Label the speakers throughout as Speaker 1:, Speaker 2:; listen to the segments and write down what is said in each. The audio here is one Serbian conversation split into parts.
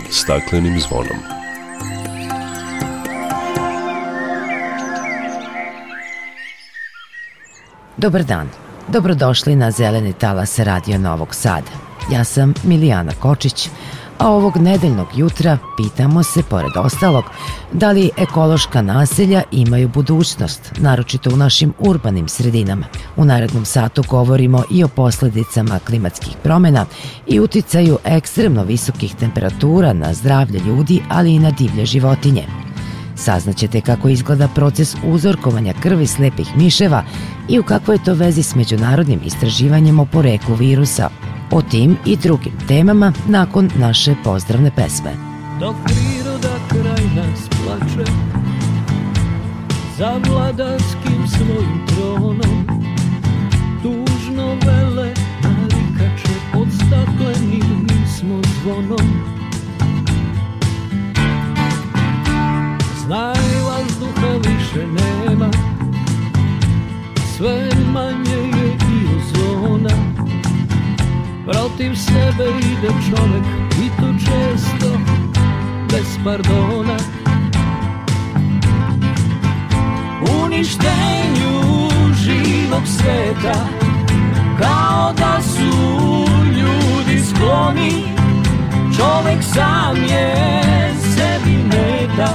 Speaker 1: pod staklenim zvonom.
Speaker 2: Dobar dan. Dobrodošli na Zeleni talas Radio Novog Sada. Ja sam Milijana Kočić, a ovog nedeljnog jutra pitamo se, pored ostalog, da li ekološka naselja imaju budućnost, naročito u našim urbanim sredinama. U narednom satu govorimo i o posledicama klimatskih promena i uticaju ekstremno visokih temperatura na zdravlje ljudi, ali i na divlje životinje. Saznaćete kako izgleda proces uzorkovanja krvi slepih miševa i u kakvoj je to vezi s međunarodnim istraživanjem o poreklu virusa, o tim i drugim temama nakon naše pozdravne pesme.
Speaker 3: Dok priroda kraj nas plače Za vladarskim svojim tronom Tužno vele narikače Pod staklenim smo zvonom Znaj vazduha više nema Sve manje je i ozona Protiv sebe ide čovek i to često bez pardona. Uništenju živog sveta Kao da su ljudi skloni. Čovek sam je sebi meta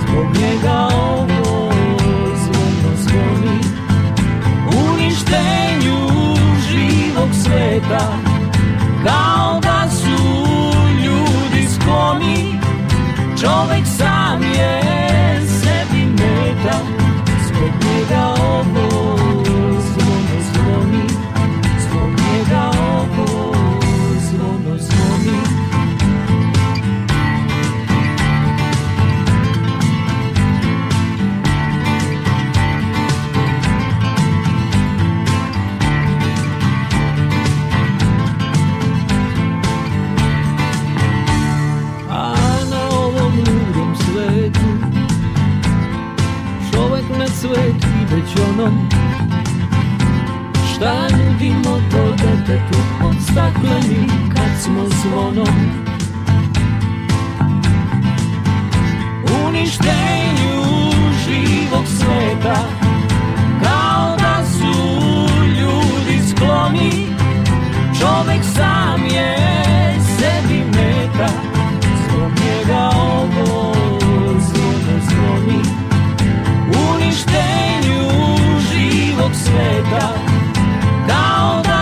Speaker 3: Zbog njega ovo zvono zvoni. Uništenju živog sveta kao da su ljudi skloni Čovek sam Šta nudimo to detetu Od stakleni kad smo zvonom Uništenju živog sveta Kao da su ljudi skloni. Čovek sam je sebi meta Zbog njega ovo zvono zvoni Uništenju živog sveta Kao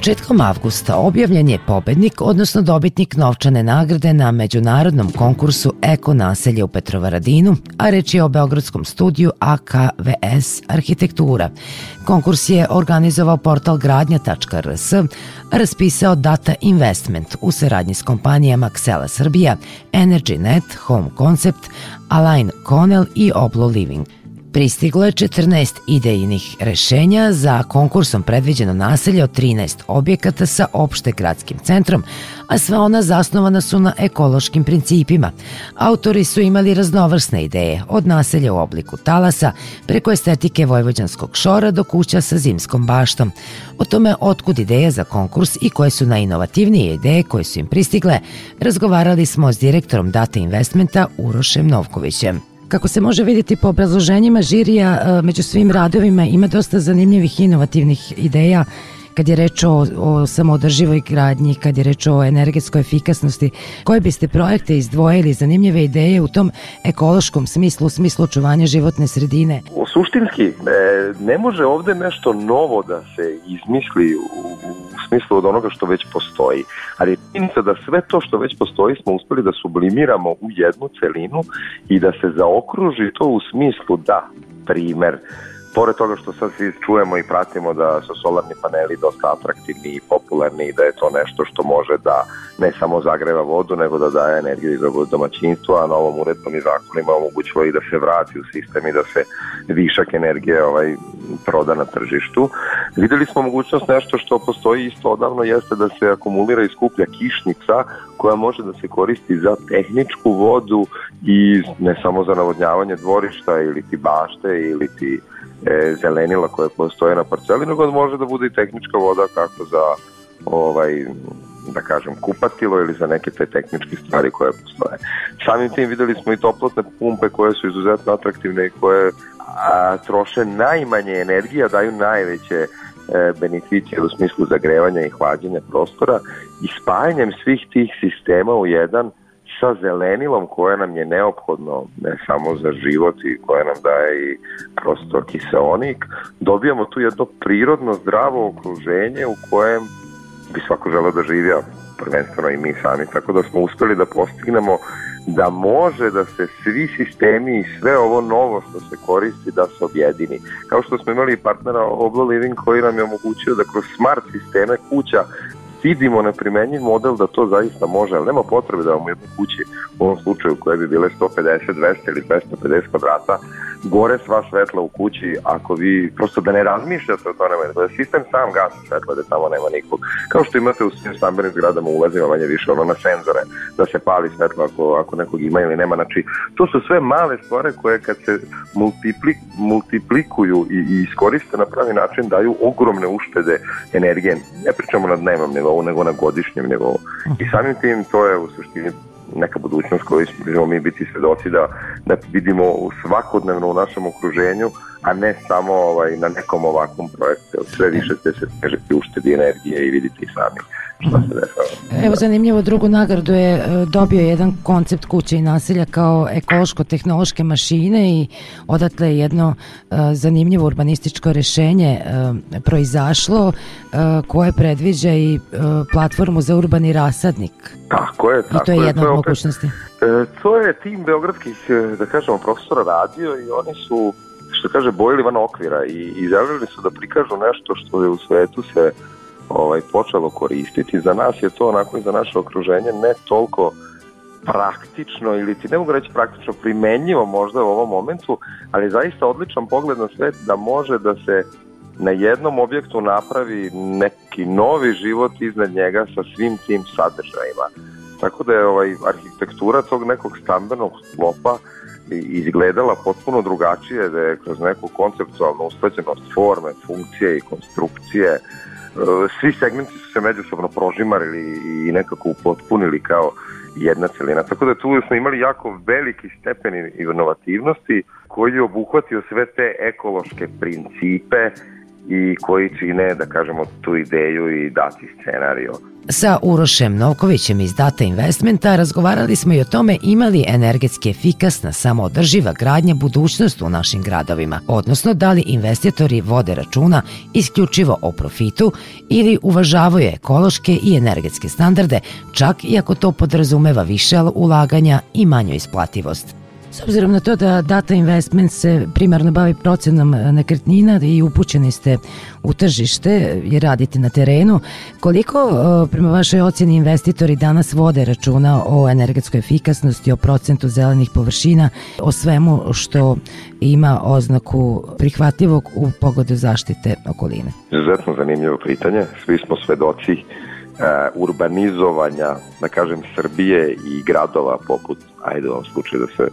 Speaker 2: Početkom avgusta objavljen je pobednik, odnosno dobitnik novčane nagrade na međunarodnom konkursu Eko naselje u Petrovaradinu, a reč je o Beogradskom studiju AKVS Arhitektura. Konkurs je organizovao portal gradnja.rs, raspisao Data Investment u saradnji s kompanijama Xela Srbija, EnergyNet, Home Concept, Align Connell i Oblo Living – Pristiglo je 14 idejnih rešenja za konkursom predviđeno naselje od 13 objekata sa opšte gradskim centrom, a sva ona zasnovana su na ekološkim principima. Autori su imali raznovrsne ideje, od naselja u obliku talasa, preko estetike vojvođanskog šora do kuća sa zimskom baštom. O tome otkud ideja za konkurs i koje su najinovativnije ideje koje su im pristigle, razgovarali smo s direktorom Data Investmenta Urošem Novkovićem. Kako se može vidjeti po obrazloženjima žirija, e, među svim radovima ima dosta zanimljivih inovativnih ideja kad je reč o, o samoodrživoj gradnji, kad je reč o energetskoj efikasnosti, koje biste projekte izdvojili, zanimljive ideje u tom ekološkom smislu, u smislu očuvanja životne sredine?
Speaker 1: U suštinski, e, ne može ovde nešto novo da se izmisli u, u smislu od onoga što već postoji. Ali činjenica da sve to što već postoji smo uspeli da sublimiramo u jednu celinu i da se zaokruži to u smislu da, primer, pored toga što sad svi čujemo i pratimo da su solarni paneli dosta atraktivni i popularni i da je to nešto što može da ne samo zagreva vodu, nego da daje energiju iz domaćinstva, a novom uredbom i zakonima omogućilo i da se vrati u sistem i da se višak energije ovaj, proda na tržištu. Videli smo mogućnost nešto što postoji isto odavno jeste da se akumulira i skuplja kišnica koja može da se koristi za tehničku vodu i ne samo za navodnjavanje dvorišta ili ti bašte ili ti e, zelenila koje postoje na parceli, nego može da bude i tehnička voda kako za ovaj da kažem, kupatilo ili za neke te tehničke stvari koje postoje. Samim tim videli smo i toplotne pumpe koje su izuzetno atraktivne i koje a, troše najmanje energije, daju najveće e, beneficije u smislu zagrevanja i hlađenja prostora i spajanjem svih tih sistema u jedan sa zelenilom koje nam je neophodno ne samo za život i koje nam daje i prostor kiseonik, dobijamo tu jedno prirodno zdravo okruženje u kojem bi svako želeo da živi, a prvenstveno i mi sami, tako da smo uspeli da postignemo da može da se svi sistemi i sve ovo novo što se koristi da se objedini. Kao što smo imali partnera Oblo Living koji nam je omogućio da kroz smart sisteme kuća vidimo neprimenjiv model da to zaista može, ali nema potrebe da vam u jednoj kući, u ovom slučaju koje bi bile 150, 200 ili 250 kvadrata, gore sva svetla u kući, ako vi prosto da ne razmišljate o tome, da sistem sam gasi svetla, da tamo nema nikog. Kao što imate u svim stambenim zgradama ulazima manje više ono na senzore, da se pali svetlo ako, ako nekog ima ili nema. Znači, to su sve male stvari koje kad se multipli, multiplikuju i, i iskoriste na pravi način daju ogromne uštede energije. Ne pričamo na dnevnom nivou, nego na godišnjem nivou. I samim tim to je u suštini neka budućnost koju ćemo mi biti svedoci da, da vidimo svakodnevno u našem okruženju, a ne samo ovaj, na nekom ovakvom projektu. Sve više ste se težeti uštedi energije i vidite i sami šta se dešava.
Speaker 2: Evo zanimljivo, drugu nagradu je e, dobio jedan koncept kuće i naselja kao ekološko-tehnološke mašine i odatle je jedno uh, zanimljivo urbanističko rešenje uh, proizašlo uh, koje predviđa i platformu za urbani rasadnik.
Speaker 1: Tako je, tako
Speaker 2: I to je jedna od mogućnosti. E,
Speaker 1: to je tim beogradskih, da kažemo, profesora radio i oni su što kaže, bojili van okvira i, i želeli su da prikažu nešto što je u svetu se ovaj, počelo koristiti. Za nas je to onako i za naše okruženje ne toliko praktično ili ti ne mogu reći praktično primenjivo možda u ovom momentu, ali zaista odličan pogled na svet da može da se na jednom objektu napravi neki novi život iznad njega sa svim tim sadržajima. Tako da je ovaj arhitektura tog nekog stambenog sklopa izgledala potpuno drugačije, da je kroz neku konceptualnu usklađenost forme, funkcije i konstrukcije svi segmenti su se međusobno prožimarili i nekako upotpunili kao jedna celina. Tako da tu smo imali jako veliki stepen inovativnosti koji je obuhvatio sve te ekološke principe i koji čine, da kažemo, tu ideju i dati scenariju.
Speaker 2: Sa Urošem Novkovićem iz Data Investmenta razgovarali smo i o tome imali energetski efikasna samoodrživa gradnja budućnost u našim gradovima, odnosno da li investitori vode računa isključivo o profitu ili uvažavaju ekološke i energetske standarde, čak i ako to podrazumeva više ulaganja i manju isplativost. S obzirom na to da Data Investment se primarno bavi procenom e, nekretnina i upućeni ste u tržište i radite na terenu, koliko e, prema vašoj ocjeni investitori danas vode računa o energetskoj efikasnosti, o procentu zelenih površina, o svemu što ima oznaku prihvatljivog u pogodu zaštite okoline?
Speaker 1: Izuzetno zanimljivo pitanje. Svi smo svedoci urbanizovanja, da kažem, Srbije i gradova poput, ajde u ovom slučaju da se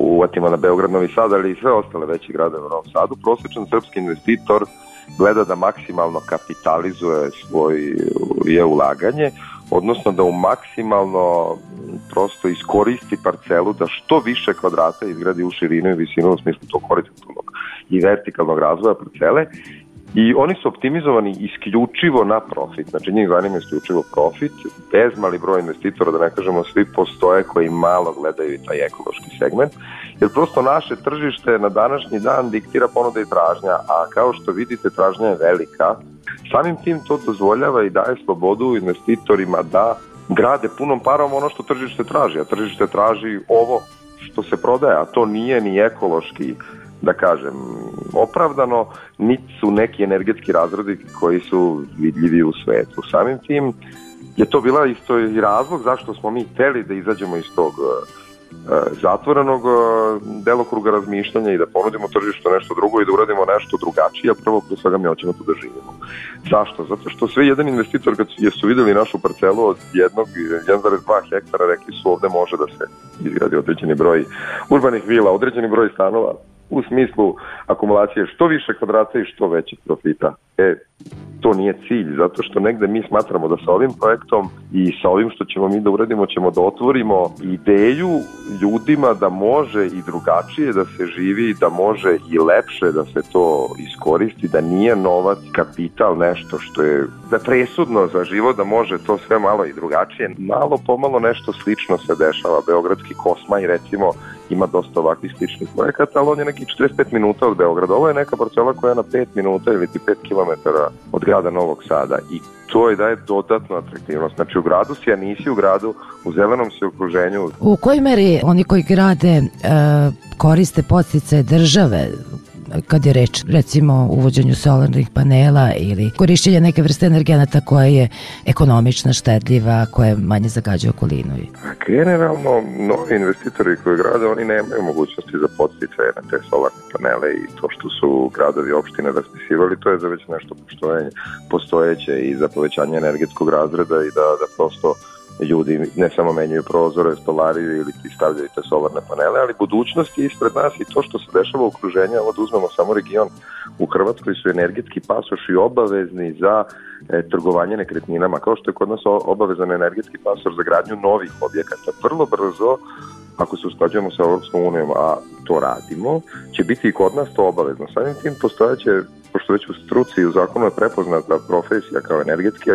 Speaker 1: uvatimo na Beograd, Novi Sad, ali i sve ostale veće gradove u Novom Sadu, prosječan srpski investitor gleda da maksimalno kapitalizuje svoj je ulaganje, odnosno da u maksimalno prosto iskoristi parcelu da što više kvadrata izgradi u širinu i visinu u smislu tog horizontalnog i vertikalnog razvoja parcele i oni su optimizovani isključivo na profit, znači njih zanima isključivo profit, bez mali broj investitora, da ne kažemo svi postoje koji malo gledaju taj ekološki segment, jer prosto naše tržište na današnji dan diktira ponuda i tražnja, a kao što vidite tražnja je velika, samim tim to dozvoljava i daje slobodu investitorima da grade punom parom ono što tržište traži, a tržište traži ovo što se prodaje, a to nije ni ekološki da kažem, opravdano, niti su neki energetski razredi koji su vidljivi u svetu. Samim tim je to bila isto i razlog zašto smo mi hteli da izađemo iz tog e, zatvorenog e, delokruga razmišljanja i da ponudimo tržištu nešto drugo i da uradimo nešto drugačije, a prvo pre svega mi hoćemo tu da živimo. Zašto? Zato što sve jedan investitor kad su videli našu parcelu od jednog 1,2 hektara rekli su ovde može da se izgradi određeni broj urbanih vila, određeni broj stanova, u smislu akumulacije što više kvadrata i što većeg profita. E, to nije cilj, zato što negde mi smatramo da sa ovim projektom i sa ovim što ćemo mi da uradimo, ćemo da otvorimo ideju ljudima da može i drugačije da se živi, da može i lepše da se to iskoristi, da nije novac, kapital, nešto što je da presudno za život, da može to sve malo i drugačije. Malo pomalo nešto slično se dešava. Beogradski Kosmaj recimo ima dosta ovakvih sličnih projekata, ali on je neki 45 minuta od Beograda. Ovo je neka parcela koja je na 5 minuta ili ti 5 km od grada Novog Sada i to je daje dodatnu atraktivnost. Znači u gradu si, a nisi u gradu, u zelenom si okruženju.
Speaker 2: U kojoj meri oni koji grade e, koriste postice države kad je reč recimo uvođenju solarnih panela ili korišćenje neke vrste energenata koja je ekonomična, štedljiva, koja manje zagađuje okolinu.
Speaker 1: Generalno, novi investitori koji grade, oni nemaju mogućnosti za podsticaje na te solarne panele i to što su gradovi opštine raspisivali, to je za već nešto postojeće i za povećanje energetskog razreda i da, da prosto ljudi ne samo menjaju prozore, stolariju ili ti stavljaju te solarne panele, ali budućnost je ispred nas i to što se dešava u okruženju, ovo da uzmemo samo region u Hrvatskoj su energetski pasoši obavezni za e, trgovanje nekretninama, kao što je kod nas obavezan energetski pasoš za gradnju novih objekata. Vrlo brzo ako se usklađujemo sa Europskom unijom, a to radimo, će biti i kod nas to obavezno. Samim tim postojaće, pošto već u struci i u zakonu je prepoznata profesija kao energetski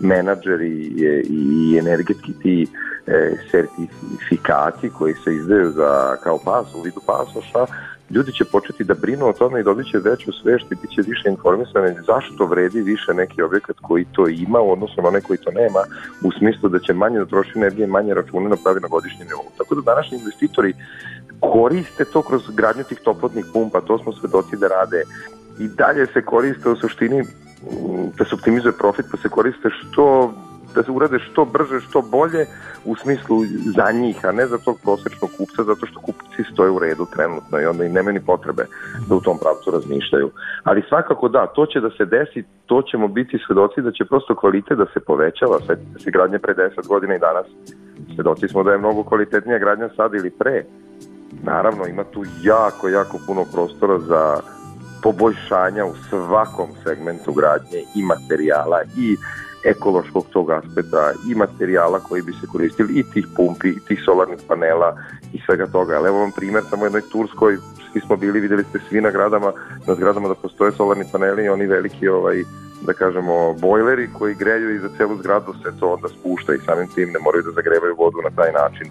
Speaker 1: menadžer i, i energetski ti e, sertifikati koji se izdaju za, kao pas, u vidu pasoša, ljudi će početi da brinu o tome i dobit će veću svešt i bit će više informisani zašto vredi više neki objekat koji to ima u odnosu na onaj koji to nema, u smislu da će manje da energije, manje račune napravi na godišnji nivou. Tako da današnji investitori koriste to kroz gradnju tih toplotnih pumpa, to smo svedoci da rade i dalje se koriste u suštini da se optimizuje profit pa se koriste što da se urade što brže, što bolje u smislu za njih, a ne za tog prosečnog kupca, zato što kupci stoje u redu trenutno i onda im nema ni potrebe da u tom pravcu razmišljaju. Ali svakako da, to će da se desi, to ćemo biti svedoci da će prosto kvalitet da se povećava, sve se gradnje pre 10 godina i danas. Svedoci smo da je mnogo kvalitetnija gradnja sad ili pre. Naravno, ima tu jako, jako puno prostora za poboljšanja u svakom segmentu gradnje i materijala i ekološkog tog aspekta i materijala koji bi se koristili i tih pumpi, i tih solarnih panela i svega toga. Ali evo vam primer samo jednoj Turskoj, svi smo bili, videli ste svi na gradama, na zgradama da postoje solarni paneli i oni veliki ovaj, da kažemo, bojleri koji greju i za celu zgradu se to onda spušta i samim tim ne moraju da zagrevaju vodu na taj način.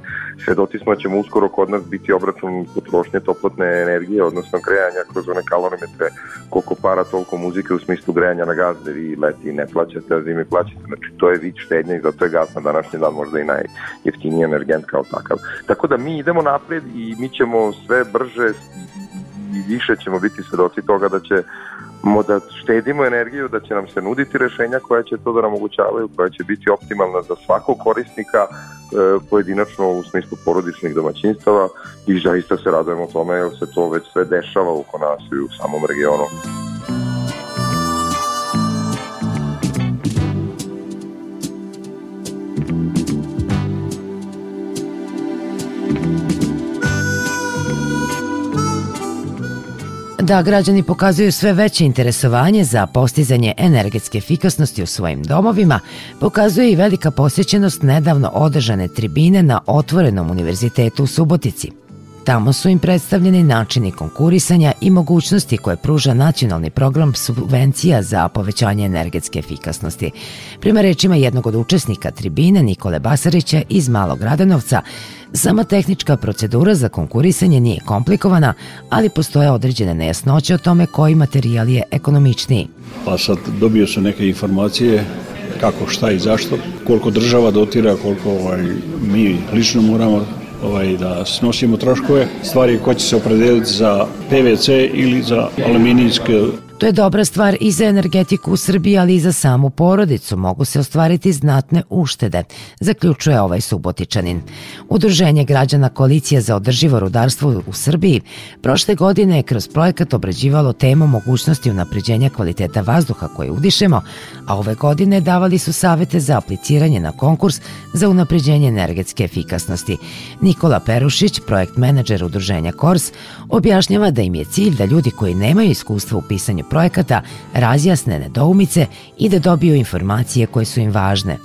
Speaker 1: Svedoci smo da ćemo uskoro kod nas biti obračun potrošnje toplotne energije, odnosno grejanja kroz one kalorimetre, koliko para, toliko muzike u smislu grejanja na gaz, da vi leti ne plaćate, a zimi plaćate. Znači, to je vid štednja i zato je gas na današnji dan možda i najjeftiniji energent kao takav. Tako da mi idemo napred i mi ćemo sve brže i više ćemo biti svedoci toga da će da štedimo energiju, da će nam se nuditi rešenja koja će to da nam omogućavaju, koja će biti optimalna za svakog korisnika e, pojedinačno u smislu porodičnih domaćinstava i zaista se radujemo tome jer se to već sve dešava oko nas i u samom regionu.
Speaker 2: Da građani pokazuju sve veće interesovanje za postizanje energetske efikasnosti u svojim domovima, pokazuje i velika posjećenost nedavno održane tribine na Otvorenom univerzitetu u Subotici. Tamo su im predstavljeni načini konkurisanja i mogućnosti koje pruža nacionalni program subvencija za povećanje energetske efikasnosti. Prema rečima jednog od učesnika tribine Nikole Basarića iz Malog Radanovca, Sama tehnička procedura za konkurisanje nije komplikovana, ali postoje određene nejasnoće o tome koji materijal je ekonomičniji.
Speaker 4: Pa sad dobio sam neke informacije kako, šta i zašto, koliko država dotira, koliko ovaj, mi lično moramo ovaj, da snosimo troškove, stvari ko će se opredeliti za PVC ili za aluminijske
Speaker 2: To je dobra stvar i za energetiku u Srbiji, ali i za samu porodicu. Mogu se ostvariti znatne uštede, zaključuje ovaj subotičanin. Udruženje građana Koalicija za održivo rudarstvo u Srbiji prošle godine je kroz projekat obrađivalo temu mogućnosti unapređenja kvaliteta vazduha koje udišemo, a ove godine davali su savete za apliciranje na konkurs za unapređenje energetske efikasnosti. Nikola Perušić, projekt menadžer udruženja KORS, objašnjava da im je cilj da ljudi koji nemaju iskustva u pisanju projekata razjasne nedoumice i da dobiju informacije koje su im važne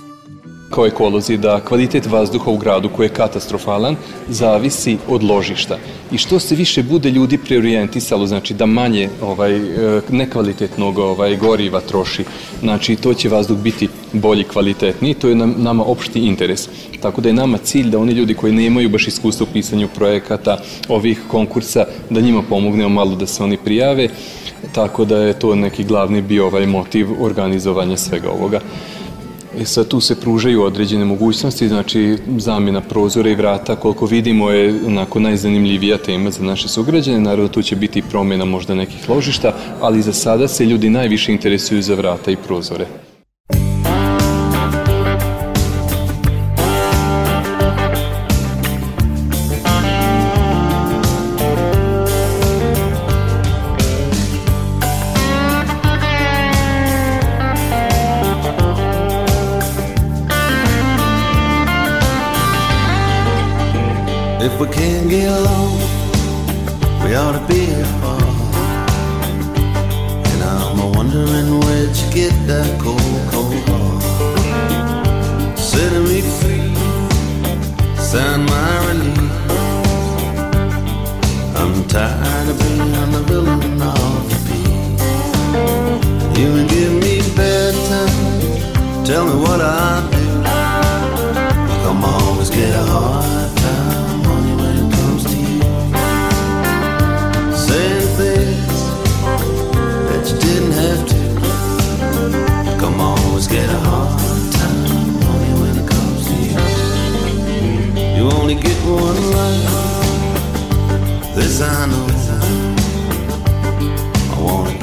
Speaker 5: kao ekolozi da kvalitet vazduha u gradu koji je katastrofalan zavisi od ložišta. I što se više bude ljudi preorijentisalo, znači da manje ovaj, e, nekvalitetnog ovaj, goriva troši, znači to će vazduh biti bolji, kvalitetniji, to je nam, nama opšti interes. Tako da je nama cilj da oni ljudi koji nemaju baš iskustva u pisanju projekata, ovih konkursa, da njima pomognemo malo da se oni prijave, tako da je to neki glavni bio ovaj motiv organizovanja svega ovoga. E sad tu se pružaju određene mogućnosti, znači zamjena prozora i vrata, koliko vidimo je onako najzanimljivija tema za naše sugrađane, naravno tu će biti promjena možda nekih ložišta, ali za sada se ljudi najviše interesuju za vrata i prozore.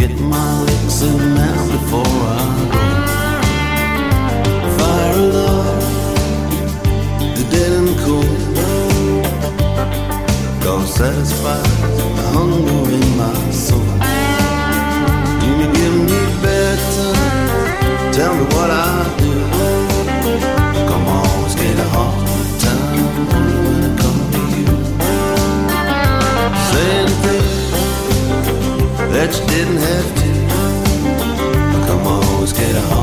Speaker 5: get my legs in the before I go. Fire of love, the dead and cold. God satisfies the hunger in my soul. You may give me better, tell me what I do. Come on, let's get a hard time. that didn't have to. Come on, let's get home.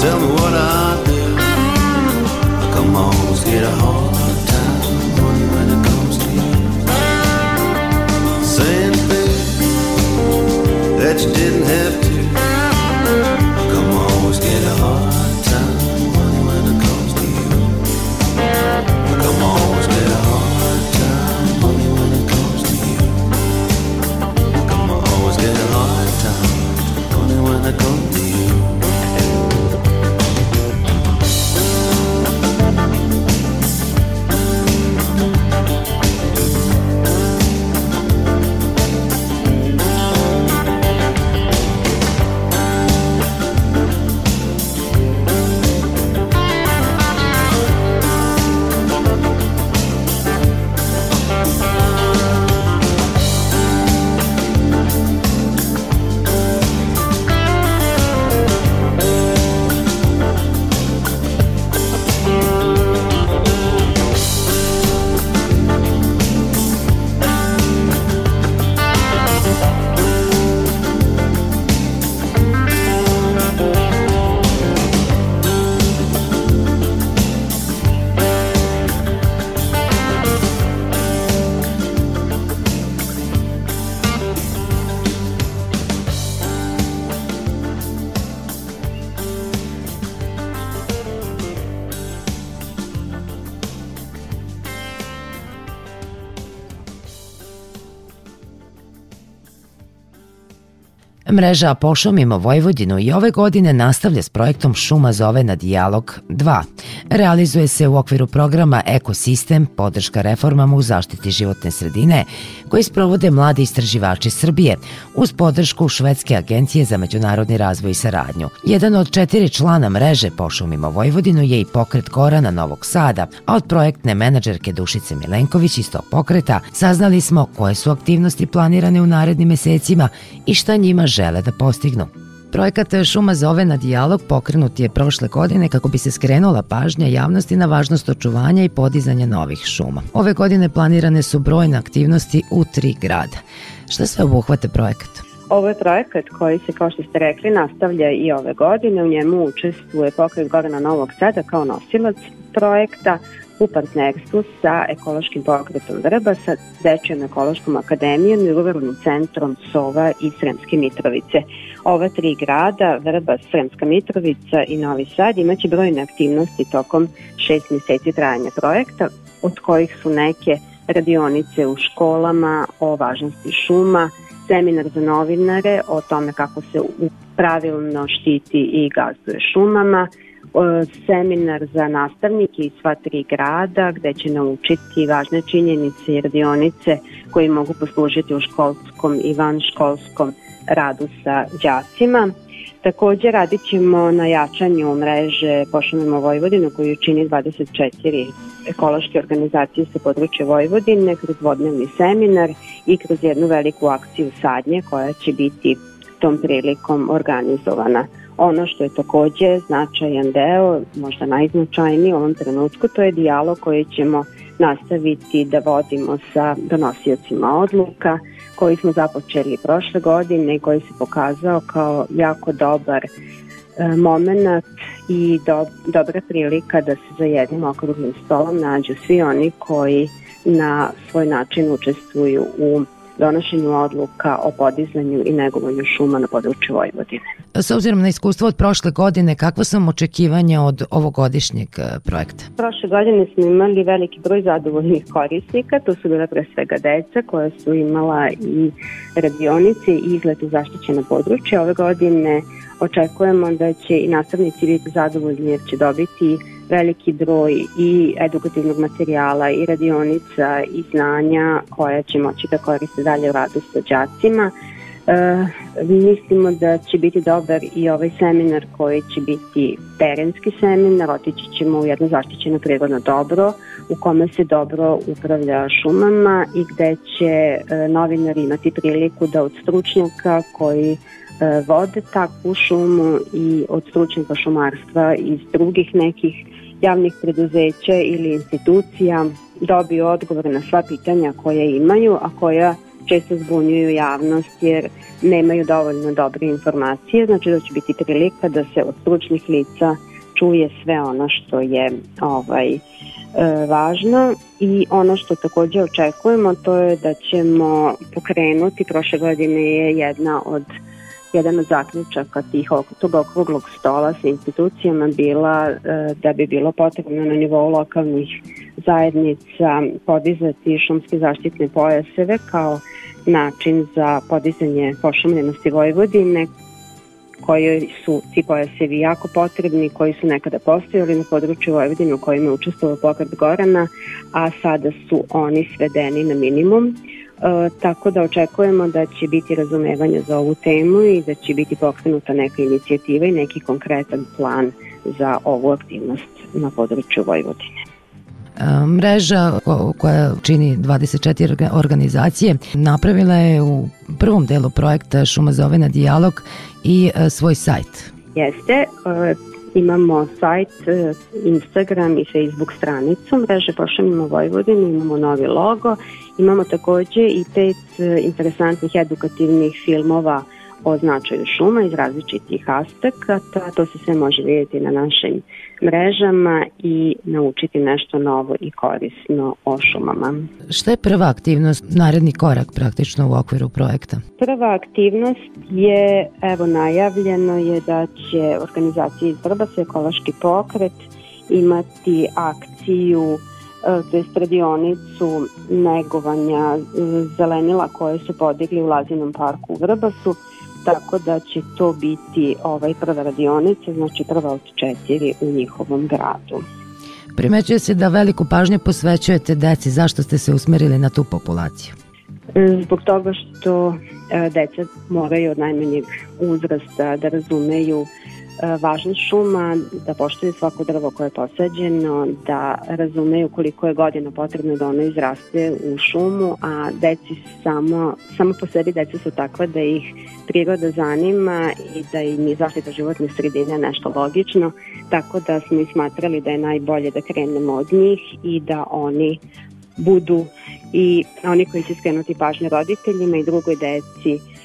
Speaker 5: Tell me what I do. I come always get a whole lot of time only when it comes to you. Saying things that you didn't have
Speaker 2: Mreža Pošumimo Vojvodinu i ove godine nastavlja s projektom Šuma zove na dijalog 2. Realizuje se u okviru programa Ekosistem, podrška reformama u zaštiti životne sredine, koji sprovode mladi istraživači Srbije, uz podršku Švedske agencije za međunarodni razvoj i saradnju. Jedan od četiri člana mreže Pošumimo Vojvodinu je i pokret Korana Novog Sada, a od projektne menadžerke Dušice Milenković iz tog pokreta saznali smo koje su aktivnosti planirane u narednim mesecima i šta njima žele da postignu. Projekat Šuma zove na dijalog pokrenut je prošle godine kako bi se skrenula pažnja javnosti na važnost očuvanja i podizanja novih šuma. Ove godine planirane su brojne aktivnosti u tri grada. Šta sve obuhvate projekat?
Speaker 6: Ovo je projekat koji se, kao što ste rekli, nastavlja i ove godine. U njemu učestvuje pokret Gorana Novog Sada kao nosilac projekta u partnerstvu sa ekološkim pokretom Vrba, sa Dečijom ekološkom akademijom i ruralnim centrom Sova i Sremske Mitrovice. Ova tri grada, Vrba, Sremska Mitrovica i Novi Sad, imaće brojne aktivnosti tokom šest meseci trajanja projekta, od kojih su neke radionice u školama o važnosti šuma, seminar za novinare o tome kako se pravilno štiti i gazduje šumama, seminar za nastavnike iz sva tri grada gde će naučiti važne činjenice i radionice koji mogu poslužiti u školskom i vanškolskom radu sa đacima. Takođe radit ćemo na jačanju mreže Pošumimo Vojvodinu koju čini 24 ekološke organizacije sa područja Vojvodine kroz vodnevni seminar i kroz jednu veliku akciju sadnje koja će biti tom prilikom organizovana. Ono što je takođe značajan deo, možda najznačajniji u ovom trenutku, to je dijalog koji ćemo nastaviti da vodimo sa donosiocima odluka, koji smo započeli prošle godine i koji se pokazao kao jako dobar e, moment i do, dobra prilika da se za jednim okruglim stolom nađu svi oni koji na svoj način učestvuju u donošenju odluka o podizanju i negovanju šuma na području Vojvodine.
Speaker 2: S obzirom na iskustvo od prošle godine, kakva sam očekivanja od ovogodišnjeg e, projekta?
Speaker 6: Prošle godine smo imali veliki broj zadovoljnih korisnika, to su bila pre svega deca koja su imala i radionice i izlet u zaštićena područja. Ove godine očekujemo da će i nastavnici biti zadovoljni jer će dobiti veliki broj i edukativnog materijala i radionica i znanja koja će moći da koriste dalje u radu sa đacima. E, mislimo da će biti dobar i ovaj seminar koji će biti terenski seminar, otići ćemo u jedno zaštićeno prirodno dobro u kome se dobro upravlja šumama i gde će e, novinari imati priliku da od stručnjaka koji vode takvu šumu i od stručnjaka šumarstva iz drugih nekih javnih preduzeća ili institucija dobiju odgovor na sva pitanja koje imaju, a koja često zbunjuju javnost jer nemaju dovoljno dobre informacije, znači da će biti prilika da se od stručnih lica čuje sve ono što je ovaj, e, važno. I ono što takođe očekujemo to je da ćemo pokrenuti, prošle godine je jedna od jedan od zaključaka tih, tog okruglog stola sa institucijama bila e, da bi bilo potrebno na nivou lokalnih zajednica podizati šumske zaštitne pojaseve kao način za podizanje pošumljenosti Vojvodine koji su ti pojasevi jako potrebni, koji su nekada postojali na području Vojvodine u kojima je učestvovao pokret Gorana, a sada su oni svedeni na minimum. E, tako da očekujemo da će biti razumevanja za ovu temu i da će biti pokrenuta neka inicijativa i neki konkretan plan za ovu aktivnost na području Vojvodine.
Speaker 2: E, mreža koja čini 24 organizacije napravila je u prvom delu projekta Šuma zove na dijalog i e, svoj sajt.
Speaker 6: Jeste, e, imamo sajt, Instagram i Facebook stranicu mreže Pošaljimo Vojvodinu, imamo novi logo, imamo takođe i pet interesantnih edukativnih filmova o značaju šuma iz različitih aspekata. To se sve može vidjeti na našim mrežama i naučiti nešto novo i korisno o šumama.
Speaker 2: Šta je prva aktivnost, naredni korak praktično u okviru projekta?
Speaker 6: Prva aktivnost je, evo najavljeno je da će organizacija iz Vrbasa ekološki pokret imati akciju e, to je radionicu negovanja e, zelenila koje su podigli u Lazinom parku u Vrbasu tako da će to biti ovaj prva radionica, znači prva od četiri u njihovom gradu.
Speaker 2: Primećuje se da veliku pažnju posvećujete deci, zašto ste se usmerili na tu populaciju?
Speaker 6: Zbog toga što e, deca moraju od najmanjeg uzrasta da razumeju E, važnost šuma, da poštuju svako drvo koje je posađeno, da razumeju koliko je godina potrebno da ono izraste u šumu, a deci samo, samo po sebi deca su takva da ih priroda zanima i da im je zaštita životne sredine nešto logično, tako da smo i smatrali da je najbolje da krenemo od njih i da oni budu i oni koji će skrenuti pažnje roditeljima i drugoj deci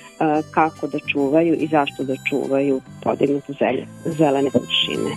Speaker 6: kako da čuvaju i zašto da čuvaju podignute zelene površine.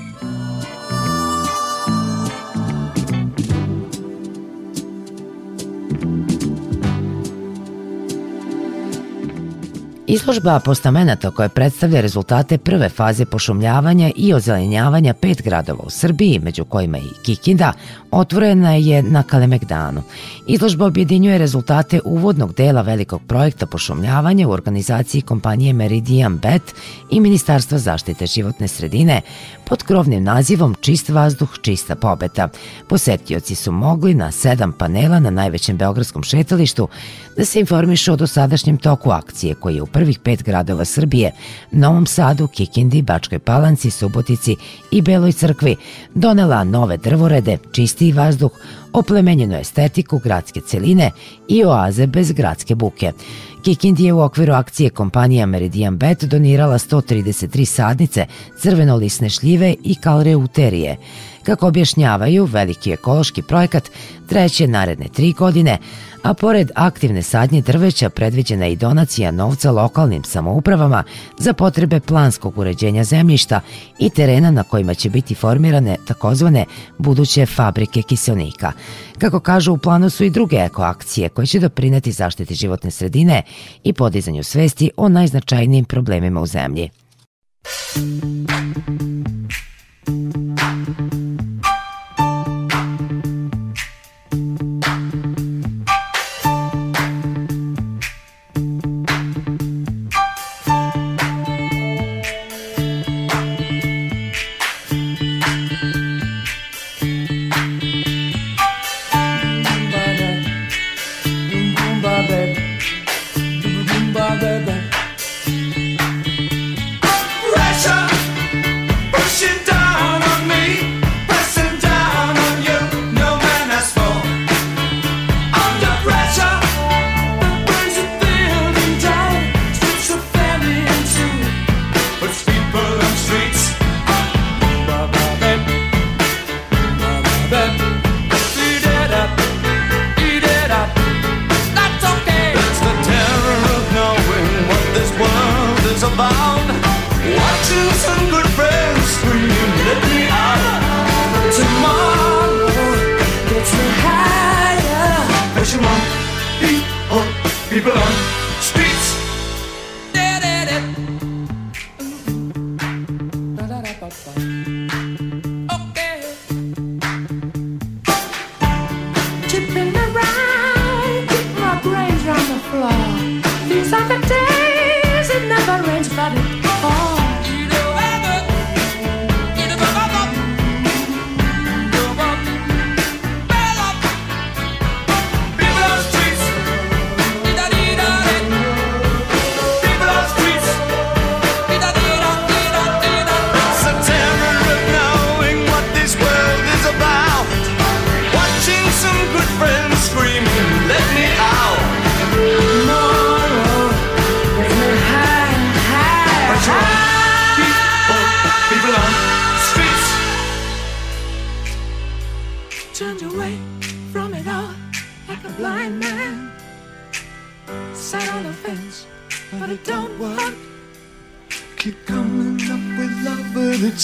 Speaker 2: Izložba postamenata koja predstavlja rezultate prve faze pošumljavanja i ozelenjavanja pet gradova u Srbiji, među kojima i Kikinda, otvorena je na Kalemegdanu. Izložba objedinjuje rezultate uvodnog dela velikog projekta pošumljavanja u organizaciji kompanije Meridian Bet i Ministarstva zaštite životne sredine pod krovnim nazivom Čist vazduh, čista pobeta. Posetioci su mogli na sedam panela na najvećem beogradskom šetalištu da se informišu o dosadašnjem toku akcije koji je u prvih pet gradova Srbije, Novom Sadu, Kikindi, Bačkoj Palanci, Subotici i Beloj crkvi donela nove drvorede, čistiji vazduh, oplemenjenu estetiku gradske celine i oaze bez gradske buke. Kikindi je u okviru akcije kompanija Meridian Bet donirala 133 sadnice, crveno-lisne šljive i kalreuterije. Kako objašnjavaju, veliki ekološki projekat treće naredne tri godine, a pored aktivne sadnje drveća predviđena je i donacija novca lokalnim samoupravama za potrebe planskog uređenja zemljišta i terena na kojima će biti formirane takozvane buduće fabrike kiselnika. Kako kažu, u planu su i druge ekoakcije koje će doprineti zaštiti životne sredine i podizanju svesti o najznačajnijim problemima u zemlji.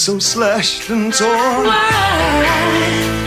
Speaker 7: So slashed and torn.
Speaker 8: Why?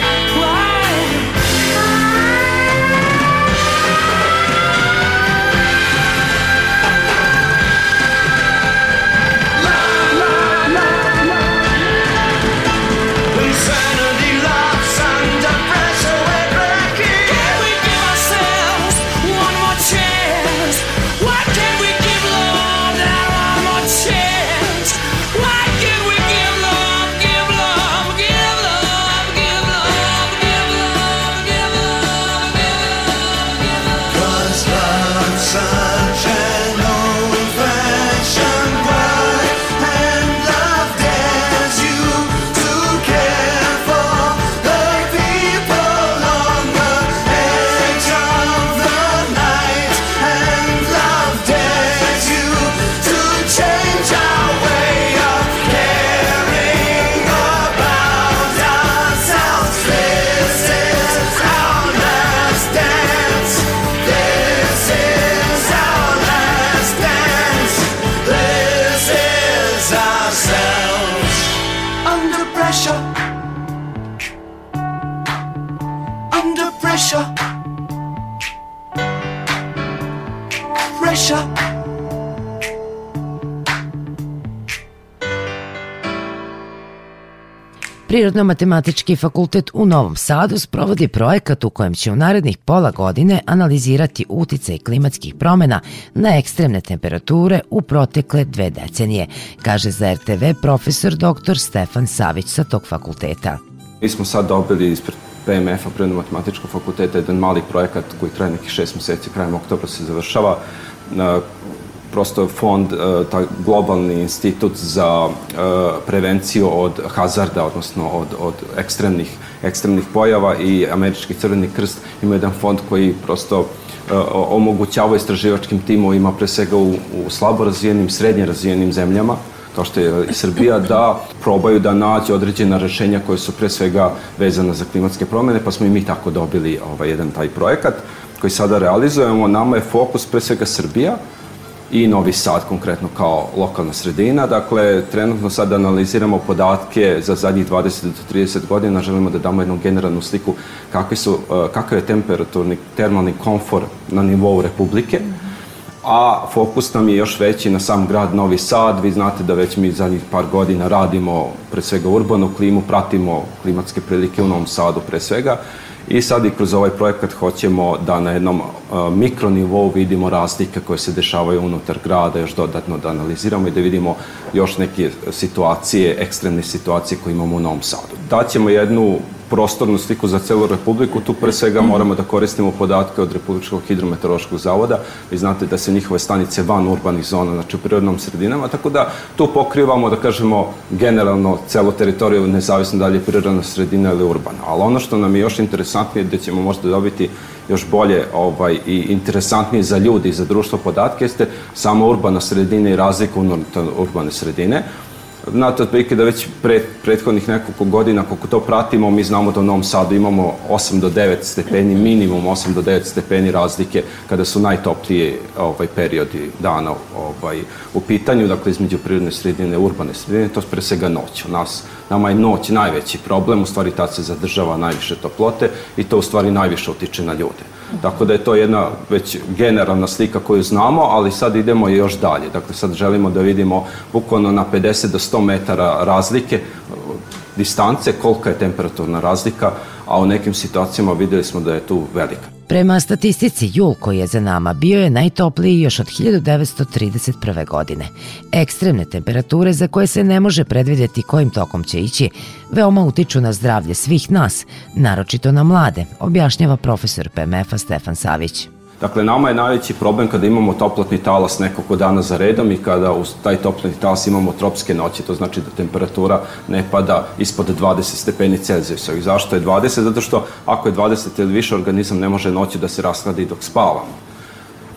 Speaker 2: Prirodno-matematički fakultet u Novom Sadu sprovodi projekat u kojem će u narednih pola godine analizirati uticaj klimatskih promena na ekstremne temperature u protekle dve decenije, kaže za RTV profesor dr. Stefan Savić sa tog fakulteta.
Speaker 9: Mi smo sad dobili ispred PMF-a, Prirodno-matematičkog fakulteta, jedan mali projekat koji traje nekih šest meseci, krajem oktobra se završava, prosto fond, e, taj globalni institut za e, prevenciju od hazarda, odnosno od, od ekstremnih, ekstremnih pojava i američki crveni krst ima jedan fond koji prosto e, omogućava istraživačkim timovima, pre svega u, u slabo razvijenim, srednje razvijenim zemljama, kao što je i Srbija, da probaju da nađe određena rešenja koje su pre svega vezane za klimatske promene, pa smo i mi tako dobili ovaj, jedan taj projekat koji sada realizujemo. Nama je fokus pre svega Srbija, i Novi Sad konkretno kao lokalna sredina. Dakle, trenutno sad analiziramo podatke za zadnjih 20 do 30 godina, želimo da damo jednu generalnu sliku kakvi su, uh, kakav je temperaturni termalni komfor na nivou Republike, a fokus nam je još veći na sam grad Novi Sad. Vi znate da već mi zadnjih par godina radimo pre svega urbanu klimu, pratimo klimatske prilike u Novom Sadu pre svega I sad i kroz ovaj projekat hoćemo da na jednom uh, mikronivou vidimo razlike koje se dešavaju unutar grada, još dodatno da analiziramo i da vidimo još neke situacije, ekstremne situacije koje imamo u Novom Sadu. Daćemo jednu prostornu sliku za celu Republiku, tu pre svega moramo da koristimo podatke od Republičkog hidrometeorološkog zavoda. Vi znate da se njihove stanice van urbanih zona, znači u prirodnom sredinama, tako da tu pokrivamo, da kažemo, generalno celo teritoriju, nezavisno da li je prirodna sredina ili urbana. Ali ono što nam je još interesantnije, da ćemo možda dobiti još bolje ovaj, i interesantnije za ljudi i za društvo podatke, jeste sama urbana sredina i razlika unutar urbane sredine. Znate, otprilike da već pre, prethodnih nekoliko godina, koliko to pratimo, mi znamo da u Novom Sadu imamo 8 do 9 stepeni, minimum 8 do 9 stepeni razlike kada su najtoplije ovaj, periodi dana ovaj, u pitanju, dakle između prirodne sredine i urbane sredine, to pre svega noć. U nas, nama je noć najveći problem, u stvari tad se zadržava najviše toplote i to u stvari najviše utiče na ljude. Tako da je to jedna već generalna slika koju znamo, ali sad idemo još dalje. Dakle, sad želimo da vidimo bukvalno na 50 do 100 metara razlike, distance, kolika je temperaturna razlika, a u nekim situacijama videli smo da je tu velika.
Speaker 2: Prema statistici, jul koji je za nama bio je najtopliji još od 1931. godine. Ekstremne temperature za koje se ne može predvidjeti kojim tokom će ići, veoma utiču na zdravlje svih nas, naročito na mlade, objašnjava profesor PMF-a Stefan Savić.
Speaker 9: Dakle, nama je najveći problem kada imamo toplotni talas nekoliko dana za redom i kada uz taj toplotni talas imamo tropske noći, to znači da temperatura ne pada ispod 20 stepeni Celzijusa. I zašto je 20? Zato što ako je 20 ili više, organizam ne može noći da se rashladi dok spavamo.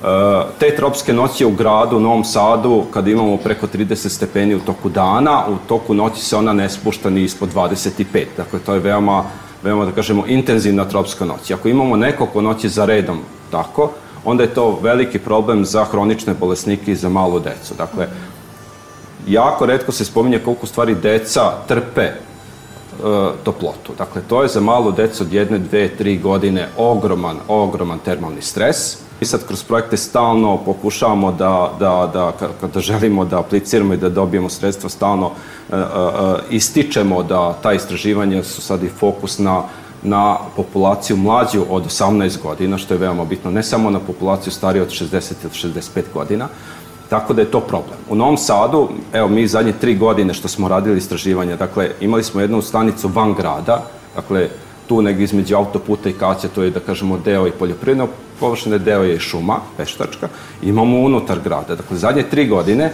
Speaker 9: E, te tropske noći u gradu, u Novom Sadu, kada imamo preko 30 stepeni u toku dana, u toku noći se ona ne spušta ni ispod 25. Dakle, to je veoma veoma da kažemo intenzivna tropska noć. Ako imamo nekoliko noći za redom tako, onda je to veliki problem za hronične bolesnike i za malu decu. Dakle, jako redko se spominje koliko stvari deca trpe toplotu. Dakle, to je za malu decu od jedne, dve, tri godine ogroman, ogroman termalni stres. Mi sad kroz projekte stalno pokušavamo da, da, da kada želimo da apliciramo i da dobijemo sredstva, stalno uh, uh, ističemo da ta istraživanja su sad i fokus na na populaciju mlađu od 18 godina, što je veoma bitno, ne samo na populaciju stariju od 60 ili 65 godina, tako da je to problem. U Novom Sadu, evo mi zadnje tri godine što smo radili istraživanja, dakle imali smo jednu stanicu van grada, dakle tu negdje između autoputa i kaća, to je da kažemo deo i poljoprivredno površine, deo je i šuma, peštačka, imamo unutar grada. Dakle, zadnje tri godine e,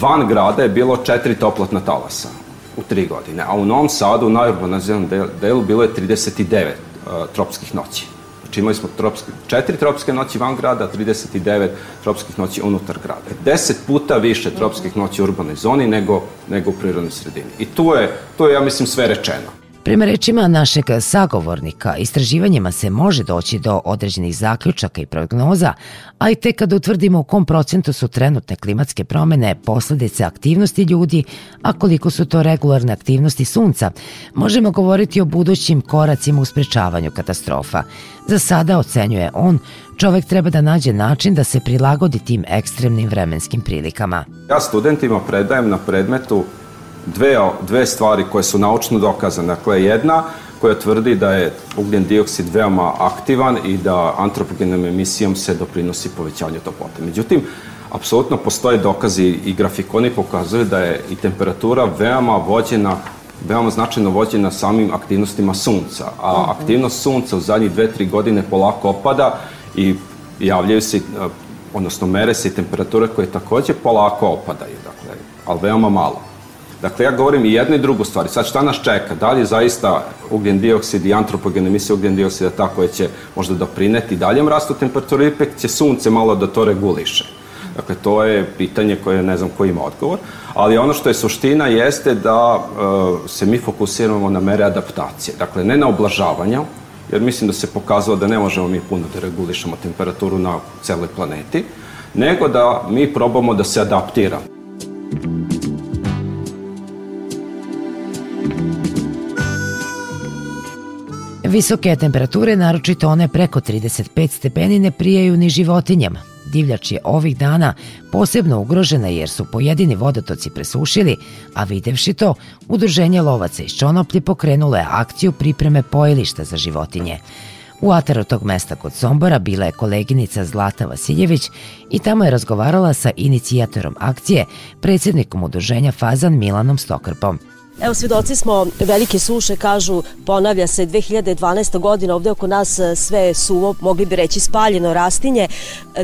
Speaker 9: van grada je bilo četiri toplotna talasa u tri godine, a u Novom Sadu, u najurbaniziranom delu, bilo je 39 uh, tropskih noći. Znači imali smo tropske, četiri tropske noći van grada, 39 tropskih noći unutar grada. Deset puta više tropskih noći u urbanoj zoni nego, nego u prirodnoj sredini. I tu je, tu je, ja mislim, sve rečeno.
Speaker 2: Prema rečima našeg sagovornika, istraživanjima se može doći do određenih zaključaka i prognoza, a i tek kada utvrdimo u kom procentu su trenutne klimatske promene posledice aktivnosti ljudi, a koliko su to regularne aktivnosti sunca, možemo govoriti o budućim koracima u sprečavanju katastrofa. Za sada, ocenjuje on, čovek treba da nađe način da se prilagodi tim ekstremnim vremenskim prilikama.
Speaker 9: Ja studentima predajem na predmetu dve, dve stvari koje su naučno dokazane. Dakle, jedna koja tvrdi da je ugljen dioksid veoma aktivan i da antropogenom emisijom se doprinosi povećanju toplote. Međutim, apsolutno postoje dokazi i grafikoni pokazuju da je i temperatura veoma vođena veoma značajno vođena samim aktivnostima sunca, a mhm. aktivnost sunca u zadnjih dve, tri godine polako opada i javljaju se, odnosno mere se i temperature koje takođe polako opadaju, dakle, ali veoma malo. Dakle, ja govorim i jednu i drugu stvar. Sad šta nas čeka? Da li je zaista ugljen dioksid i antropogena emisija ugljen dioksida ta koja će možda doprineti daljem rastu temperature, ipak će sunce malo da to reguliše. Dakle, to je pitanje koje ne znam ko ima odgovor, ali ono što je suština jeste da uh, se mi fokusiramo na mere adaptacije. Dakle, ne na oblažavanja, jer mislim da se pokazalo da ne možemo mi puno da regulišemo temperaturu na celoj planeti, nego da mi probamo da se adaptiramo.
Speaker 2: Visoke temperature, naročito one preko 35 stepeni, ne prijaju ni životinjama. Divljač je ovih dana posebno ugrožena jer su pojedini vodotoci presušili, a videvši to, Udruženje lovaca iz Čonoplje pokrenulo je akciju pripreme pojelišta za životinje. U ataru tog mesta kod Sombora bila je koleginica Zlata Vasiljević i tamo je razgovarala sa inicijatorom akcije, predsjednikom udruženja Fazan Milanom Stokrpom.
Speaker 10: Evo, svedoci smo velike suše, kažu, ponavlja se 2012. godina, ovde oko nas e, sve suvo, mogli bi reći spaljeno rastinje.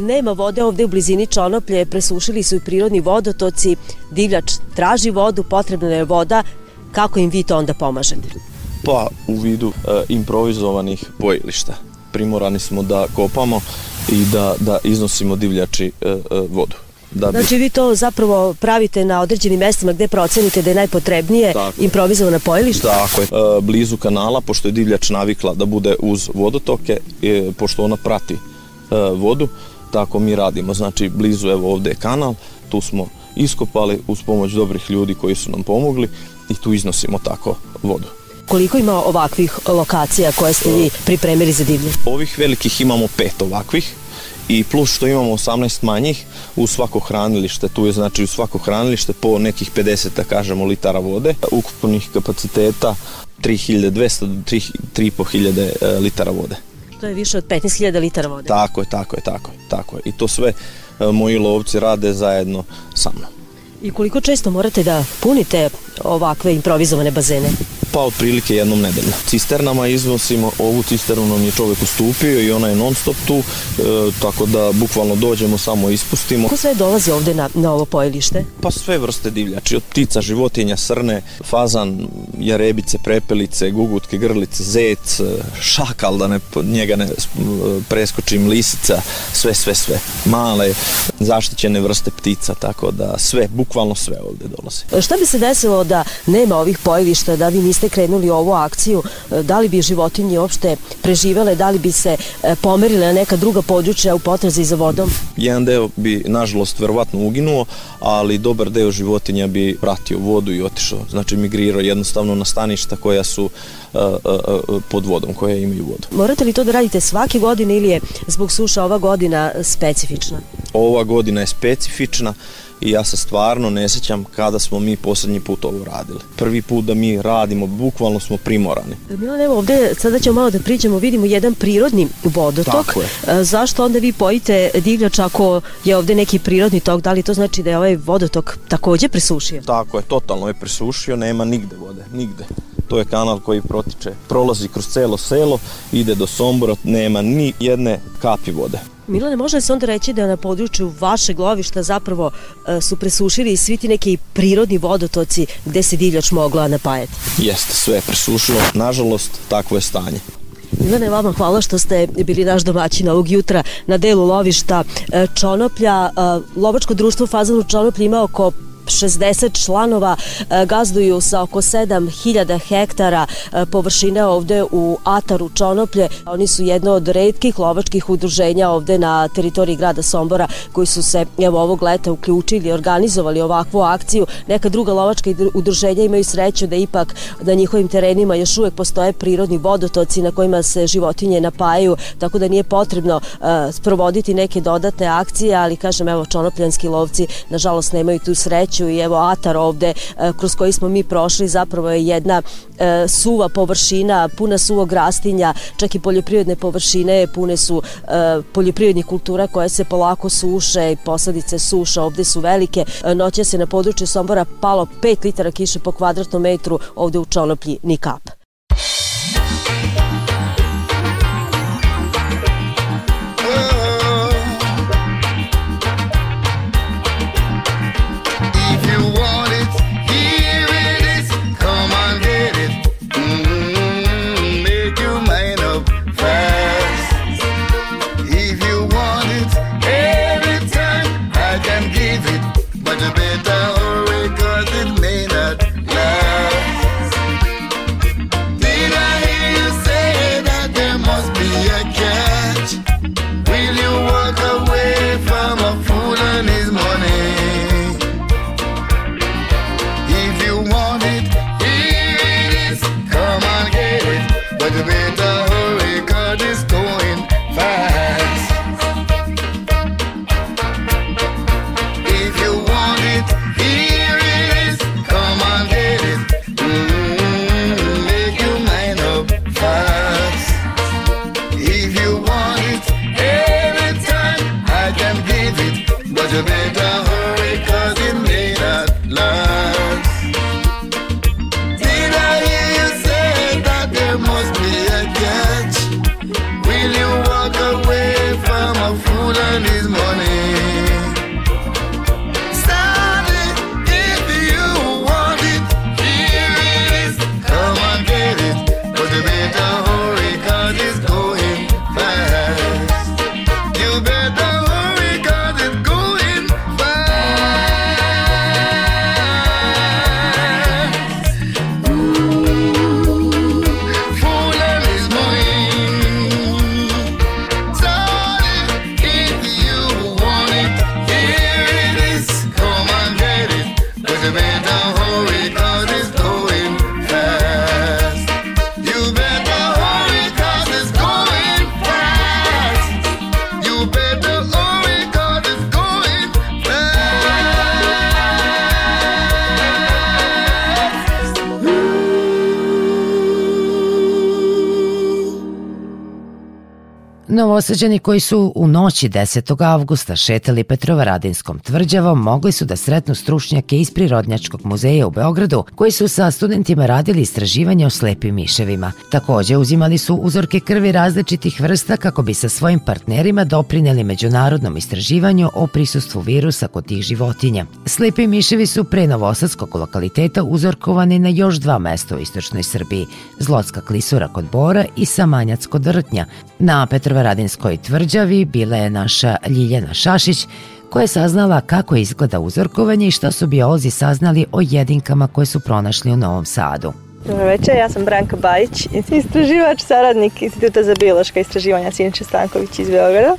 Speaker 10: Nema vode ovde u blizini Čonoplje, presušili su i prirodni vodotoci, divljač traži vodu, potrebna je voda. Kako im vi to onda pomažete?
Speaker 11: Pa, u vidu e, improvizovanih bojilišta. Primorani smo da kopamo i da, da iznosimo divljači e, e, vodu.
Speaker 10: Da bi... Znači vi to zapravo pravite na određenim mestima gde procenite da je najpotrebnije Tako. improvizovana pojelišta?
Speaker 11: Tako je. E, blizu kanala, pošto je divljač navikla da bude uz vodotoke, e, pošto ona prati e, vodu, tako mi radimo. Znači blizu, evo ovde je kanal, tu smo iskopali uz pomoć dobrih ljudi koji su nam pomogli i tu iznosimo tako vodu.
Speaker 10: Koliko ima ovakvih lokacija koje ste vi pripremili za divlje?
Speaker 11: Ovih velikih imamo pet ovakvih i plus što imamo 18 manjih u svako hranilište, tu je znači u svako hranilište po nekih 50 da kažemo litara vode, ukupnih kapaciteta 3200 do 3500 e, litara vode.
Speaker 10: To je više od 15.000 litara vode.
Speaker 11: Tako je, tako je, tako je, tako je. I to sve e, moji lovci rade zajedno sa mnom.
Speaker 10: I koliko često morate da punite ovakve improvizovane bazene?
Speaker 11: Pa otprilike jednom nedeljno. Cisternama iznosimo, ovu cisternu nam je čovek ustupio i ona je non stop tu, e, tako da bukvalno dođemo, samo ispustimo.
Speaker 10: Ko sve dolazi ovde na, na ovo pojelište?
Speaker 11: Pa sve vrste divljači, od ptica, životinja, srne, fazan, jarebice, prepelice, gugutke, grlice, zec, šakal, da ne, njega ne preskočim, lisica, sve, sve, sve. Male, zaštićene vrste ptica, tako da sve, bukvalno sve ovde dolazi.
Speaker 10: Šta bi se desilo da nema ovih pojelišta, da vi niste krenuli ovu akciju, e, da li bi životinje uopšte preživele, da li bi se e, pomerile na neka druga područja u potrazi za vodom?
Speaker 11: Jedan deo bi, nažalost, verovatno uginuo, ali dobar deo životinja bi pratio vodu i otišao, znači migrirao jednostavno na staništa koja su uh, pod vodom, koje imaju vodu.
Speaker 10: Morate li to da radite svake godine ili je zbog suša ova godina specifična?
Speaker 11: Ova godina je specifična i ja se stvarno ne sećam kada smo mi poslednji put ovo radili. Prvi put da mi radimo, bukvalno smo primorani.
Speaker 10: Milan, evo ovde sada ćemo malo da priđemo, vidimo jedan prirodni vodotok.
Speaker 11: Tako je.
Speaker 10: E, Zašto onda vi pojite divljač ako je ovde neki prirodni tok? Da li to znači da je ovaj vodotok takođe presušio?
Speaker 11: Tako je, totalno je presušio, nema nigde vode, nigde. To je kanal koji protiče, prolazi kroz celo selo, ide do Sombora, nema ni jedne kapi vode.
Speaker 10: Milane, može se onda reći da na području vašeg lovišta zapravo e, su presušili i svi ti neki prirodni vodotoci gde se divljač mogla napajati?
Speaker 11: Jeste, sve je presušilo. Nažalost, takvo je stanje.
Speaker 10: Milane, vama hvala što ste bili naš domaćin ovog jutra na delu lovišta e, Čonoplja. E, Lovačko društvo Fazanu Čonoplja ima oko 60 članova e, gazduju sa oko 7000 hektara e, površine ovde u Ataru Čonoplje. Oni su jedno od redkih lovačkih udruženja ovde na teritoriji grada Sombora koji su se evo ovog leta uključili i organizovali ovakvu akciju. Neka druga lovačka udruženja imaju sreću da ipak na njihovim terenima još uvek postoje prirodni vodotoci na kojima se životinje napajaju, tako da nije potrebno uh, sprovoditi neke dodatne akcije, ali kažem evo čonopljanski lovci nažalost nemaju tu sreću i evo Atar ovde e, kroz koji smo mi prošli zapravo je jedna e, suva površina, puna suvog rastinja, čak i poljoprivredne površine pune su e, poljoprivrednih kultura koje se polako suše i posledice suša ovde su velike. Noće se na području Sombora palo 5 litara kiše po kvadratnom metru, ovde u Čonoplji ni kap.
Speaker 2: Novosađani koji su u noći 10. avgusta šetali Petrovaradinskom tvrđavom mogli su da sretnu stručnjake iz Prirodnjačkog muzeja u Beogradu koji su sa studentima radili istraživanje o slepim miševima. Takođe uzimali su uzorke krvi različitih vrsta kako bi sa svojim partnerima doprineli međunarodnom istraživanju o prisustvu virusa kod tih životinja. Slepi miševi su pre novosadskog lokaliteta uzorkovani na još dva mesta u istočnoj Srbiji, Zlotska klisura kod Bora i Samanjac kod Rtnja. Na Petrovaradinskoj tvrđavi bila je naša Ljiljana Šašić, koja je saznala kako izgleda uzorkovanje i šta su biolozi saznali o jedinkama koje su pronašli u Novom Sadu.
Speaker 12: Dobro večer, ja sam Branka Bajić, istraživač, saradnik Instituta za biološka istraživanja Siniša Stanković iz Beograda.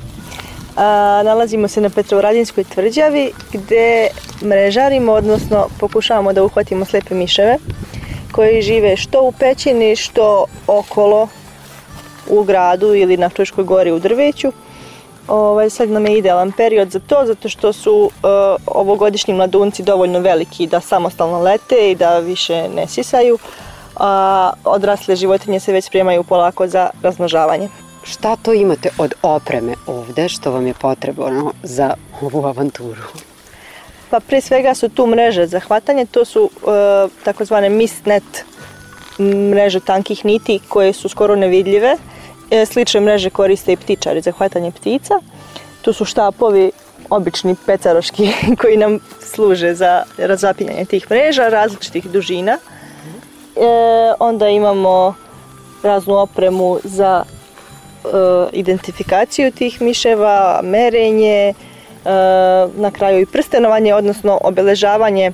Speaker 12: A, nalazimo se na Petrovaradinskoj tvrđavi gde mrežarimo, odnosno pokušavamo da uhvatimo slepe miševe koji žive što u pećini, što okolo u gradu ili na Fruškoj gori u drveću. Ovaj, sad nam je idealan period za to, zato što su uh, ovogodišnji mladunci dovoljno veliki da samostalno lete i da više ne sisaju, a odrasle životinje se već spremaju polako za razmnožavanje.
Speaker 13: Šta to imate od opreme ovde što vam je potrebno za ovu avanturu?
Speaker 12: Pa pre svega su tu mreže za hvatanje, to su uh, takozvane mistnet mreže tankih niti koje su skoro nevidljive. E, slične mreže koriste i ptičari za hvatanje ptica. Tu su štapovi obični pecaroški koji nam služe za razapinjanje tih mreža različitih dužina. E, onda imamo raznu opremu za e, identifikaciju tih miševa, merenje, e, na kraju i prstenovanje, odnosno obeležavanje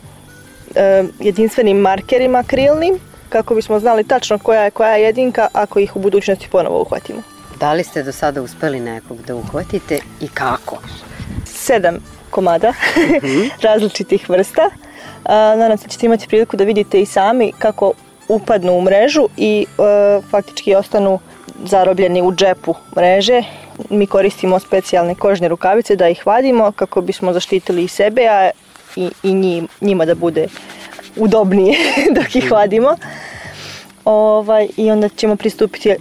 Speaker 12: e, jedinstvenim markerima krilnim, kako bismo znali tačno koja je koja je jedinka ako ih u budućnosti ponovo uhvatimo.
Speaker 13: Da li ste do sada uspeli nekog da uhvatite i kako?
Speaker 12: Sedam komada različitih vrsta. A, nadam se da ćete imati priliku da vidite i sami kako upadnu u mrežu i e, faktički ostanu zarobljeni u džepu mreže. Mi koristimo specijalne kožne rukavice da ih vadimo kako bismo zaštitili i sebe, a i, i njim, njima da bude udobnije dok ih vadimo. Ovaj, I onda ćemo pristupiti uh,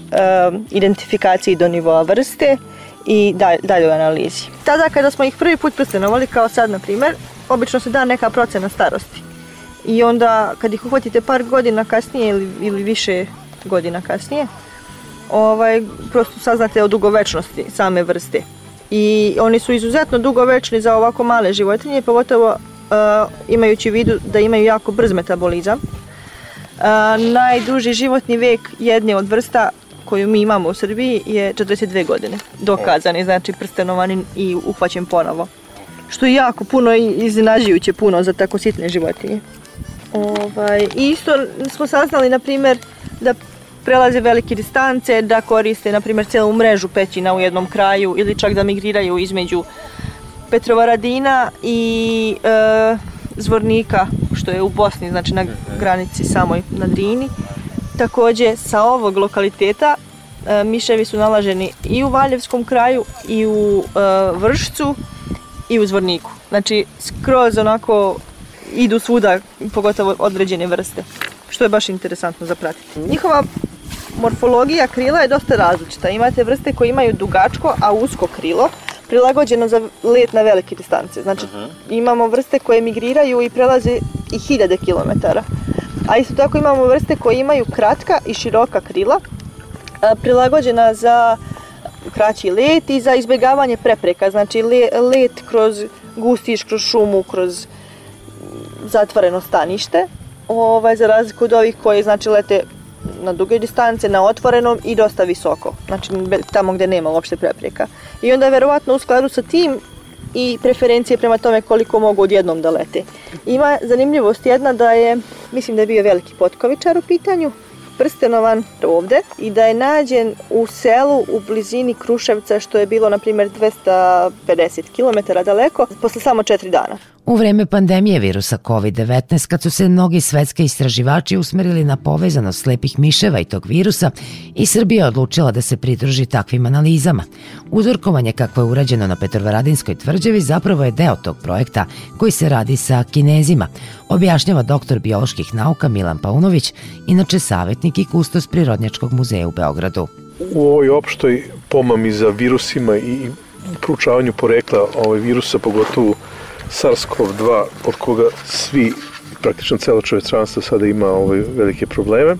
Speaker 12: identifikaciji do nivoa vrste i dalje, dalje u analizi. Tada kada smo ih prvi put prstenovali, kao sad na primer, obično se da neka procena starosti. I onda kad ih uhvatite par godina kasnije ili, ili više godina kasnije, ovaj, prosto saznate o dugovečnosti same vrste. I oni su izuzetno dugovečni za ovako male životinje, pogotovo imajući u vidu da imaju jako brz metabolizam. Uh, najduži životni vek jedne od vrsta koju mi imamo u Srbiji je 42 godine. Dokazani, znači prstenovani i uhvaćen ponovo. Što je jako puno i iznenađujuće puno za tako sitne životinje. Ovaj, isto smo saznali, na primjer, da prelaze velike distance, da koriste, na primjer, celu mrežu pećina u jednom kraju ili čak da migriraju između Petrovaradina i e, Zvornika, što je u Bosni, znači na granici samoj na Drini. Takođe, sa ovog lokaliteta e, miševi su nalaženi i u Valjevskom kraju, i u e, Vršcu, i u Zvorniku. Znači, skroz onako idu svuda, pogotovo određene vrste, što je baš interesantno za pratiti. Njihova morfologija krila je dosta različita. Imate vrste koje imaju dugačko, a usko krilo, prilagođeno za let na velike distance. Znači, uh -huh. imamo vrste koje migriraju i prelaze i hiljade kilometara. A isto tako imamo vrste koje imaju kratka i široka krila, a, prilagođena za kraći let i za izbjegavanje prepreka. Znači, le, let kroz gustiš, kroz šumu, kroz zatvoreno stanište, ovaj, za razliku od ovih koji znači lete na duge distance, na otvorenom i dosta visoko, znači tamo gde nema uopšte prepreka. I onda verovatno u skladu sa tim i preferencije prema tome koliko mogu odjednom da lete. Ima zanimljivost jedna da je, mislim da je bio veliki potkovičar u pitanju, prstenovan ovde i da je nađen u selu u blizini Kruševca što je bilo na primjer 250 km daleko posle samo četiri dana.
Speaker 2: U vreme pandemije virusa COVID-19, kad su se mnogi svetski istraživači usmerili na povezanost slepih miševa i tog virusa, i Srbija je odlučila da se pridruži takvim analizama. Uzorkovanje kakvo je urađeno na Petrovaradinskoj tvrđavi zapravo je deo tog projekta koji se radi sa kinezima, objašnjava doktor bioloških nauka Milan Paunović, inače savjetnik i kustos Prirodnjačkog muzeja u Beogradu.
Speaker 14: U ovoj opštoj pomami za virusima i proučavanju porekla ovaj virusa, pogotovo SARS-CoV-2 od koga svi praktično celo čovečanstvo sada ima ove velike probleme. E,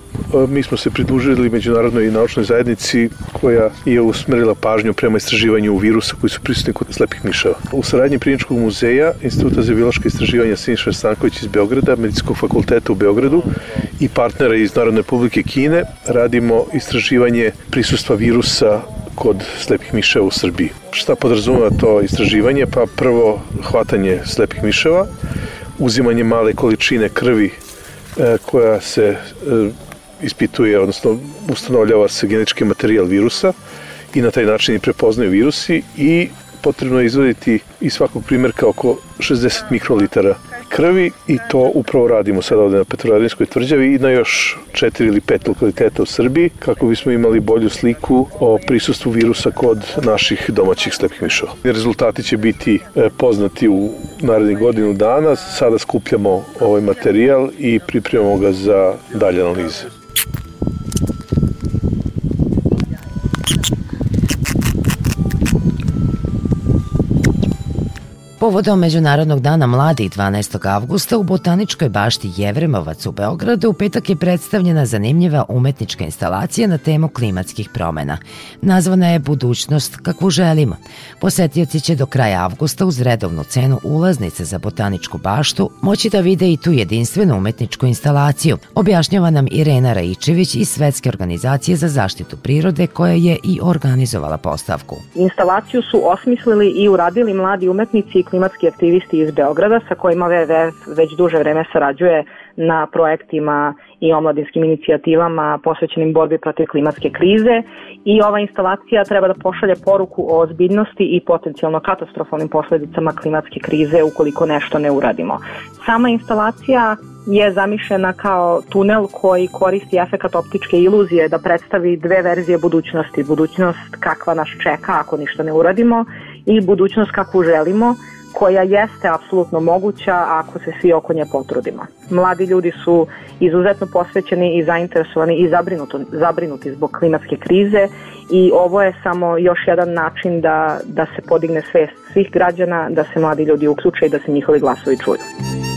Speaker 14: mi smo se pridružili međunarodnoj naučnoj zajednici koja je usmerila pažnju prema istraživanju virusa koji su prisutni kod slepih miševa. U saradnji Kliničkog muzeja, Instituta za biološke istraživanja Siniša Stanković iz Beograda, Medicinskog fakulteta u Beogradu i partnera iz Narodne republike Kine radimo istraživanje prisustva virusa kod slepih miševa u Srbiji. Šta podrazumeva to istraživanje? Pa prvo hvatanje slepih miševa, uzimanje male količine krvi e, koja se e, ispituje, odnosno ustanovljava se genetički materijal virusa i na taj način i prepoznaju virusi i potrebno je izvaditi iz svakog primjerka oko 60 mikrolitara krvi i to upravo radimo sad ovde na Petrovaradinskoj tvrđavi i na još četiri ili pet lokaliteta u Srbiji kako bismo imali bolju sliku o prisustvu virusa kod naših domaćih slepih miševa. Rezultati će biti e, poznati u narednih godinu dana. Sada skupljamo ovaj materijal i pripremamo ga za dalje analize.
Speaker 2: Povodom Međunarodnog dana mladih 12. avgusta u Botaničkoj bašti Jevremovac u Beogradu u petak je predstavljena zanimljiva umetnička instalacija na temu klimatskih promena. Nazvana je Budućnost kakvu želimo. Posetioci će do kraja avgusta uz redovnu cenu ulaznice za Botaničku baštu moći da vide i tu jedinstvenu umetničku instalaciju. Objašnjava nam Irena Raičević iz Svetske organizacije za zaštitu prirode koja je i organizovala postavku.
Speaker 15: Instalaciju su osmislili i uradili mladi umetnici klimatski aktivisti iz Beograda sa kojima WWF već duže vreme sarađuje na projektima i omladinskim inicijativama posvećenim borbi protiv klimatske krize i ova instalacija treba da pošalje poruku o ozbiljnosti i potencijalno katastrofalnim posledicama klimatske krize ukoliko nešto ne uradimo. Sama instalacija je zamišljena kao tunel koji koristi efekat optičke iluzije da predstavi dve verzije budućnosti. Budućnost kakva nas čeka ako ništa ne uradimo i budućnost kakvu želimo koja jeste apsolutno moguća ako se svi oko nje potrudimo. Mladi ljudi su izuzetno posvećeni i zainteresovani i zabrinuti, zabrinuti zbog klimatske krize i ovo je samo još jedan način da, da se podigne svest svih građana, da se mladi ljudi uključe i da se njihovi glasovi čuju.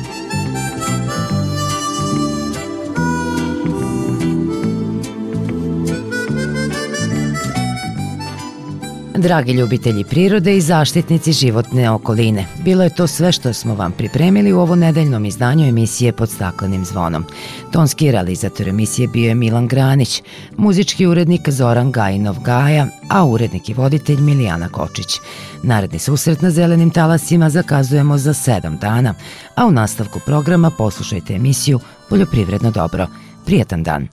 Speaker 2: Dragi ljubitelji prirode i zaštitnici životne okoline, bilo je to sve što smo vam pripremili u ovo nedeljnom izdanju emisije pod staklenim zvonom. Tonski realizator emisije bio je Milan Granić, muzički urednik Zoran Gajinov Gaja, a urednik i voditelj Milijana Kočić. Naredni susret na zelenim talasima zakazujemo za sedam dana, a u nastavku programa poslušajte emisiju Poljoprivredno dobro. Prijatan dan!